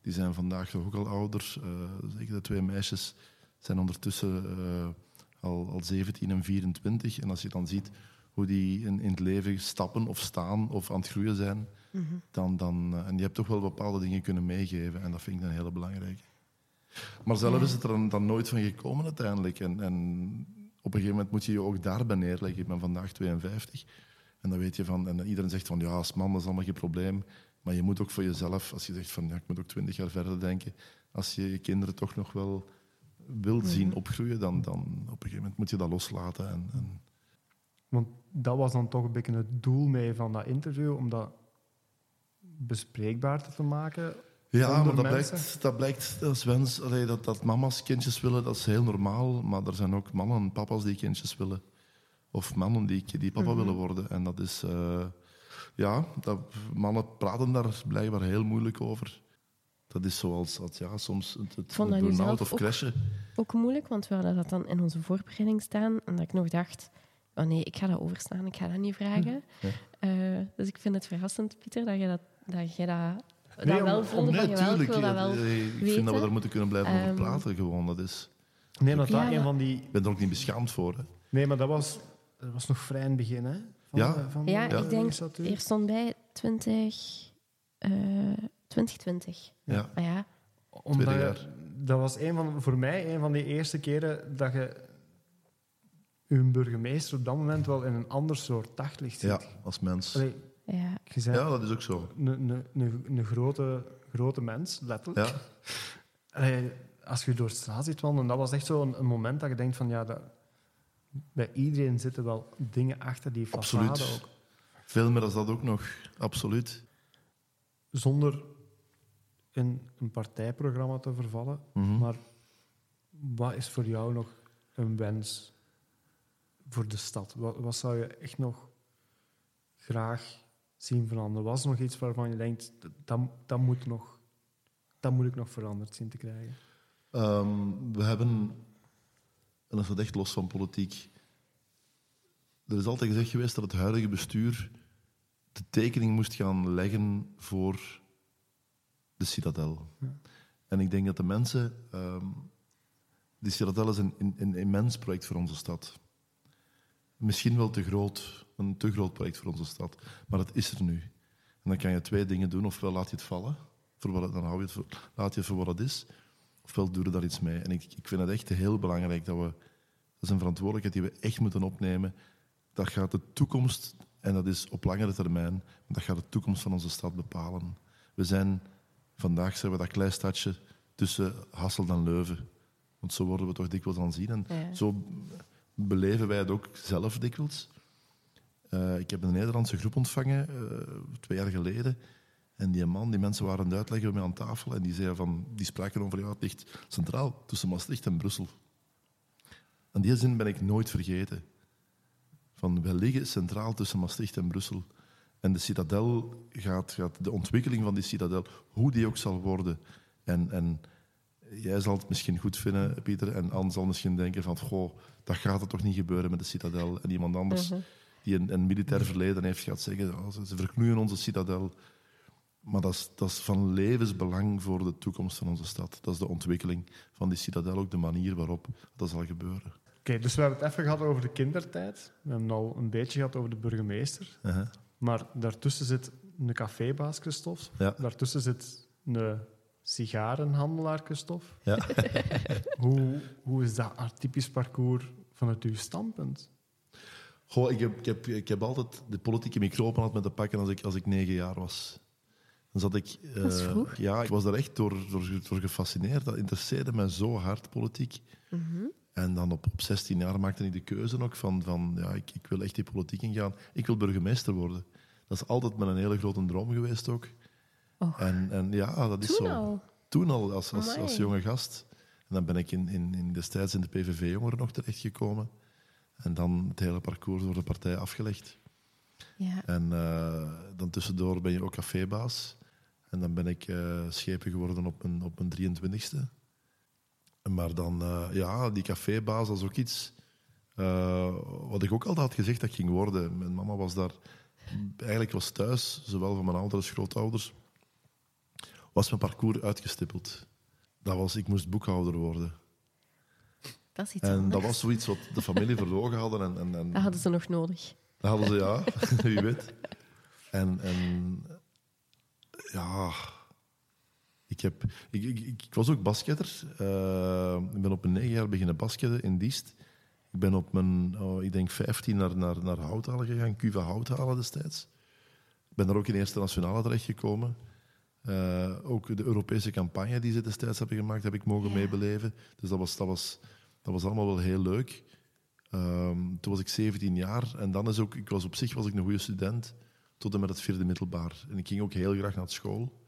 Die zijn vandaag toch ook al ouder. Uh, zeker de twee meisjes zijn ondertussen uh, al, al 17 en 24. En als je dan ziet hoe die in, in het leven stappen of staan of aan het groeien zijn, mm -hmm. dan, dan, uh, en je hebt toch wel bepaalde dingen kunnen meegeven. En dat vind ik een hele belangrijke. Maar zelf ja. is het er dan, dan, nooit van gekomen uiteindelijk. En, en op een gegeven moment moet je je ook daarbij neerleggen. Ik ben vandaag 52. En dan weet je van, en iedereen zegt van ja, als man dat is allemaal geen probleem. Maar je moet ook voor jezelf, als je zegt van ja, ik moet ook twintig jaar verder denken. Als je je kinderen toch nog wel wilt zien
Mhm.
opgroeien, dan, dan op een gegeven moment moet je dat loslaten. En, en
Want dat was dan toch een beetje het doel mee van dat interview, om dat bespreekbaar te maken.
Ja, maar dat
mensen?
blijkt, dat blijkt als wens, allee, dat, dat mama's kindjes willen, dat is heel normaal. Maar er zijn ook mannen en papa's die kindjes willen. Of mannen die, die papa
Mhm.
willen worden. En dat is... eh, ja, dat, mannen praten daar blijkbaar heel moeilijk over. Dat is zoals als, ja, soms het, het
dat
burn-out of crashen.
Ook moeilijk, want we hadden dat dan in onze voorbereiding staan. En dat ik nog dacht, oh nee, ik ga dat overslaan, ik ga dat niet vragen.
Ja.
Eh, dus ik vind het verrassend, Pieter, dat je dat, dat, jij dat, dat
Nee,
wel voelde.
Nee,
ik
tuurlijk.
wil dat
Ja,
wel
eh, ik
weten.
vind dat we daar moeten kunnen blijven over
Ehm,
praten. Gewoon. Dat is,
Nee, dat
Ja,
dat een
maar-
van die...
ik ben er ook niet beschaamd voor. Hè.
Nee, maar dat was, dat was nog vrij in het begin, hè? Van,
Ja.
de- van
Ja,
de
ik denk,
legislatuur.
er stond bij 20, eh 2020.
Ja.
Ah ja,
Omdat
Tweede
je-
jaar.
dat was een van, voor mij een van de eerste keren dat je uw burgemeester op dat moment wel in een ander soort daglicht ziet.
ja, als mens.
Allee,
ja.
je bent
Ja, dat is ook zo.
een, een, een, een grote, grote mens, letterlijk.
Ja.
Allee, als je door de straat zit wandelen, dat was echt zo een, moment dat je denkt van ja, dat, bij iedereen zitten wel dingen achter die façade
Absoluut.
ook.
Veel meer dan dat ook nog. Absoluut.
Zonder in een partijprogramma te vervallen,
Mhm.
maar wat is voor jou nog een wens voor de stad? Wat, wat zou je echt nog graag zien veranderen? Was er nog iets waarvan je denkt, dat, dat, moet, nog, dat moet ik nog veranderd zien te krijgen?
Ehm, we hebben, en dat is echt los van politiek, er is altijd gezegd geweest dat het huidige bestuur de tekening moest gaan leggen voor de citadel.
Ja.
En ik denk dat de mensen... ehm die citadel is een, een, een immens project voor onze stad. Misschien wel te groot, een te groot project voor onze stad, maar het is er nu. En dan kan je twee dingen doen. Ofwel laat je het vallen, voor wat het, dan hou je het voor, laat je het voor wat het is, ofwel doe je daar iets mee. En ik, ik vind het echt heel belangrijk dat we... Dat is een verantwoordelijkheid die we echt moeten opnemen. Dat gaat de toekomst, en dat is op langere termijn, dat gaat de toekomst van onze stad bepalen. We zijn, vandaag zijn we dat klein stadje tussen Hasselt en Leuven. Want zo worden we toch dikwijls aanzien. En
Ja.
zo beleven wij het ook zelf dikwijls. Eh, ik heb een Nederlandse groep ontvangen, eh, twee jaar geleden. En die man, die mensen waren aan het uitleggen mij aan tafel. En die, zeiden van, die spraken over, ja, het ligt centraal tussen Maastricht en Brussel. En die zin ben ik nooit vergeten. Van, wij liggen centraal tussen Maastricht en Brussel. En de citadel gaat, gaat de ontwikkeling van die citadel, hoe die ook zal worden. En, en jij zal het misschien goed vinden, Pieter, en Anne zal misschien denken van, goh, dat gaat er toch niet gebeuren met de citadel. En iemand anders
Mhm.
die een, een militair verleden heeft, gaat zeggen, oh, ze, ze verknoeien onze citadel. Maar dat is, dat is van levensbelang voor de toekomst van onze stad. Dat is de ontwikkeling van die citadel, ook de manier waarop dat zal gebeuren.
Oké, dus we hebben het even gehad over de kindertijd. We hebben al een beetje gehad over de burgemeester.
Uh-huh.
Maar daartussen zit een cafébaas, Christophe.
Ja.
Daartussen zit een sigarenhandelaar, Christophe.
Ja.
Hoe, hoe is dat atypisch parcours vanuit uw standpunt?
Goh, ik, heb, ik, heb, ik heb altijd de politieke microfoon had met te pakken als ik, als ik negen jaar was. Dan zat ik... eh,
Dat is vroeg.
Ja, ik was daar echt door, door, door gefascineerd. Dat interesseerde mij zo hard, politiek.
Mhm.
En dan op, op 16 jaar maakte ik de keuze ook van, van ja, ik, ik wil echt die politiek ingaan. Ik wil burgemeester worden. Dat is altijd mijn hele grote droom geweest ook.
Och.
En, en ja, dat is
Toen
zo.
al.
Toen al, als, als,
Amai.
als jonge gast. En dan ben ik in, in, in destijds in de PVV-jongeren nog terechtgekomen. En dan het hele parcours door de partij afgelegd.
Ja.
En eh, dan tussendoor ben je ook cafébaas. En dan ben ik uh, schepen geworden op mijn, op mijn 23ste. Maar dan, uh, ja, die cafébaas, dat is ook iets wat ik ook altijd had gezegd dat ik ging worden. Mijn mama was daar, eigenlijk was thuis, zowel van mijn ouders als grootouders, was mijn parcours uitgestippeld. Dat was, ik moest boekhouder worden.
Dat is iets
en
anders.
dat was zoiets wat de familie verlogen hadden. En, en, en,
Dat hadden ze nog nodig.
dat hadden ze, ja, wie weet. En, en ja, ik, heb, ik, ik, ik was ook basketter. Uh, ik ben op mijn negen jaar beginnen basketten in Diest. Ik ben op mijn, oh, ik denk 15 naar, naar, naar Houthalen gegaan, Cuva Houthalen destijds. Ik ben daar ook in eerste nationale terechtgekomen. Uh, ook de Europese campagne die ze destijds hebben gemaakt, heb ik mogen ja. meebeleven. Dus dat was, dat, was, dat was allemaal wel heel leuk. Um, toen was ik 17 jaar en dan is ook, ik was op zich was ik een goede student tot en met het vierde middelbaar. En ik ging ook heel graag naar school.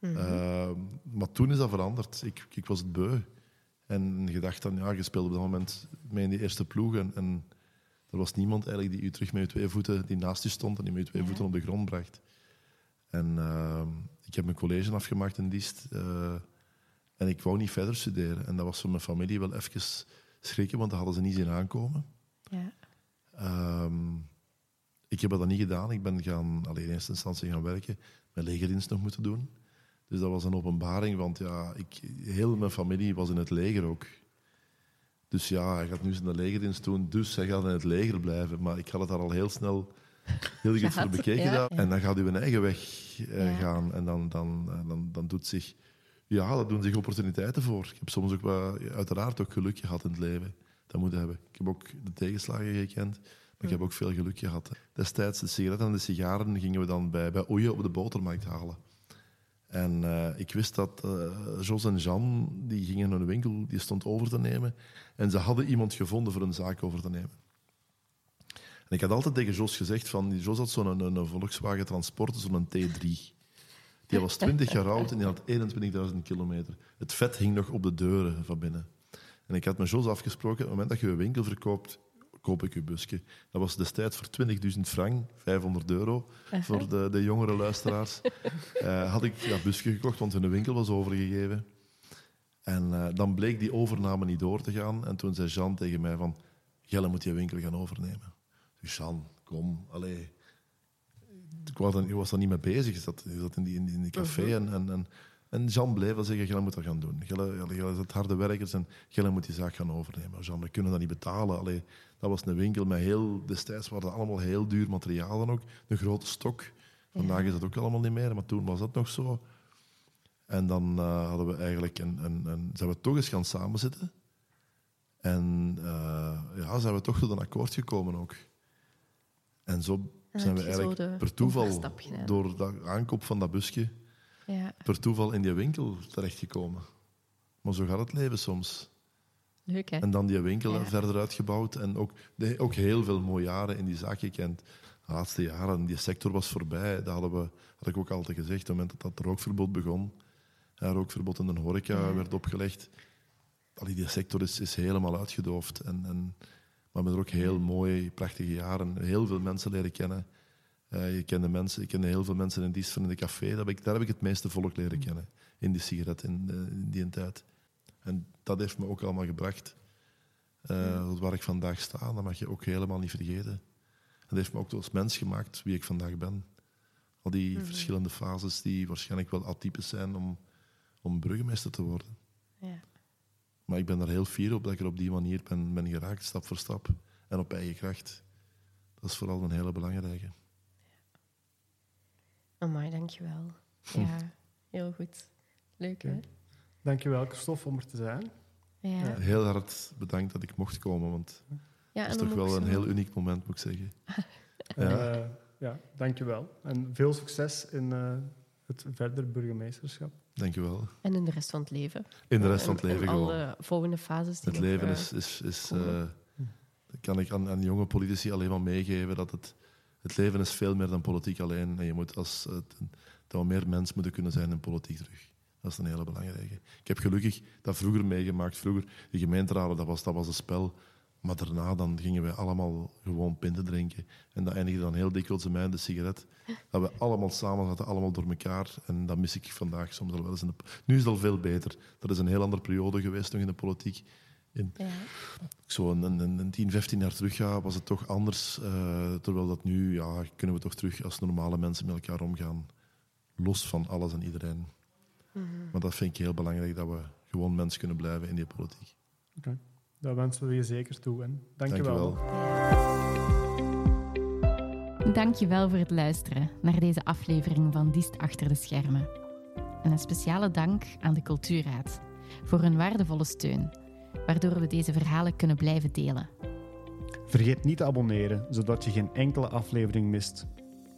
Mm -hmm. uh, maar toen is dat veranderd. Ik, ik was het beu. En je dacht dan, ja, je speelde op dat moment mee in die eerste ploeg. En, en er was niemand eigenlijk die u terug met je twee voeten, die naast je stond en die met je twee ja. voeten op de grond bracht. En uh, ik heb mijn college afgemaakt in Diest. Uh, en ik wou niet verder studeren. En dat was voor mijn familie wel even schrikken, want dat hadden ze niet zien aankomen.
Ja.
Um, ik heb dat niet gedaan. Ik ben gaan, alleen in eerste instantie gaan werken, mijn legerdienst nog moeten doen. Dus dat was een openbaring, want ja, ik, heel mijn familie was in het leger ook. Dus ja, hij gaat nu zijn legerdienst doen, dus hij gaat in het leger blijven. Maar ik had het daar al heel snel heel goed voor bekeken.
Ja,
ja. En dan gaat u een eigen weg uh, ja. gaan en dan, dan, dan, dan doet zich... Ja, dat doen zich opportuniteiten voor. Ik heb soms ook wel, uiteraard ook geluk gehad in het leven. Dat moet hebben. Ik heb ook de tegenslagen gekend. Maar ik heb ook veel geluk gehad. Destijds de sigaretten en de sigaren gingen we dan bij, bij Oeje op de botermarkt halen. En uh, ik wist dat uh, Jos en Jean, die gingen een winkel, die stond over te nemen. En ze hadden iemand gevonden voor een zaak over te nemen. En ik had altijd tegen Jos gezegd, van, Jos had zo'n een, een Volkswagen Transporter, zo'n T3. Die was 20 jaar oud en die had 21.000 kilometer. Het vet hing nog op de deuren van binnen. En ik had met Jos afgesproken, op het moment dat je een winkel verkoopt, koop ik uw busje. Dat was destijds voor 20.000 frank, 500 euro, voor de, de jongere luisteraars. uh, had ik dat busje gekocht, want hun winkel was overgegeven. En uh, dan bleek die overname niet door te gaan. En toen zei Jean tegen mij van, Jelle moet je winkel gaan overnemen. Dus Jean, kom, allee. Ik was, dan, ik was daar niet mee bezig. Ik zat, ik zat in die, in die, café uh-huh. en, en, en, en Jean bleef wel zeggen, Jelle moet dat gaan doen. Jelle is het harde werkers en Jelle moet die zaak gaan overnemen. Jean, we kunnen dat niet betalen. Allee, dat was een winkel met heel... Destijds waren dat allemaal heel duur materiaal dan ook. Een grote stok. Vandaag is dat ook allemaal niet meer, maar toen was dat nog zo. En dan uh, hadden we eigenlijk een, een, een, zijn we toch eens gaan samenzitten. En uh, ja, zijn we toch tot een akkoord gekomen ook. En zo
en
zijn we eigenlijk per toeval, door de aankoop van dat busje,
ja.
per toeval in die winkel terechtgekomen. Maar zo gaat het leven soms.
Leuk, hè?
En dan die winkel ja. verder uitgebouwd. En ook, de, ook heel veel mooie jaren in die zaak gekend. De laatste jaren, die sector was voorbij. Dat hadden we, had ik ook altijd gezegd. Op het moment dat dat rookverbod begon, ja, rookverbod in de horeca ja. werd opgelegd. Allee, die sector is, is helemaal uitgedoofd. En, en, maar met er ook heel mooie, prachtige jaren. Heel veel mensen leren kennen. Uh, je kende mensen, ik kende heel veel mensen in dienst van in de café. Daar heb, ik, daar heb ik het meeste volk leren kennen. In die sigaret, in, uh, in die tijd. En dat heeft me ook allemaal gebracht uh, waar ik vandaag sta. Dat mag je ook helemaal niet vergeten. Dat heeft me ook als mens gemaakt wie ik vandaag ben. Al die mm-hmm. verschillende fases die waarschijnlijk wel atypisch zijn om, om burgemeester te worden.
Ja.
Maar ik ben daar heel fier op dat ik er op die manier ben, ben geraakt, stap voor stap. En op eigen kracht. Dat is vooral een hele belangrijke.
Amai, dankjewel. Ja, heel goed. Leuk, hè?
Dankjewel, Christophe, om er te zijn.
Ja.
Heel hard bedankt dat ik mocht komen, want
ja,
het is toch wel een heel uniek moment, moet ik zeggen.
ja. Uh, ja, dankjewel. En veel succes in uh, het verder burgemeesterschap.
Dankjewel.
En in de rest van het leven.
In de rest van het leven
en, en
gewoon.
alle volgende fases. Die
het leven
uh,
is... is, is uh, kan ik aan, aan, jonge politici alleen maar meegeven dat het, het leven is veel meer dan politiek alleen. En je moet als, dat we meer mens moeten kunnen zijn in politiek terug. Dat is een hele belangrijke. Ik heb gelukkig dat vroeger meegemaakt. Vroeger, de gemeenteraden, dat was, dat was een spel. Maar daarna dan gingen wij allemaal gewoon pinten drinken. En dat eindigde dan heel dikwijls in mij de sigaret. Dat we allemaal samen zaten, allemaal door elkaar. En dat mis ik vandaag soms al wel eens. In de... Nu is het al veel beter. Dat is een heel andere periode geweest nog in de politiek. In,
Ja.
zo een, een, een 10, 15 jaar terug ga, was het toch anders. eh, terwijl dat nu, ja, kunnen we toch terug als normale mensen met elkaar omgaan. Los van alles en iedereen. Maar dat vind ik heel belangrijk, dat we gewoon mens kunnen blijven in die politiek.
Oké. Dat wensen we je zeker toe. En dank je wel.
Dankjewel.
Dankjewel voor het luisteren naar deze aflevering van Diest Achter de Schermen. En een speciale dank aan de Cultuurraad voor hun waardevolle steun, waardoor we deze verhalen kunnen blijven delen.
Vergeet niet te abonneren, zodat je geen enkele aflevering mist.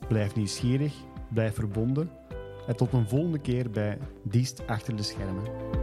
Blijf nieuwsgierig, blijf verbonden en tot een volgende keer bij Diest Achter de Schermen.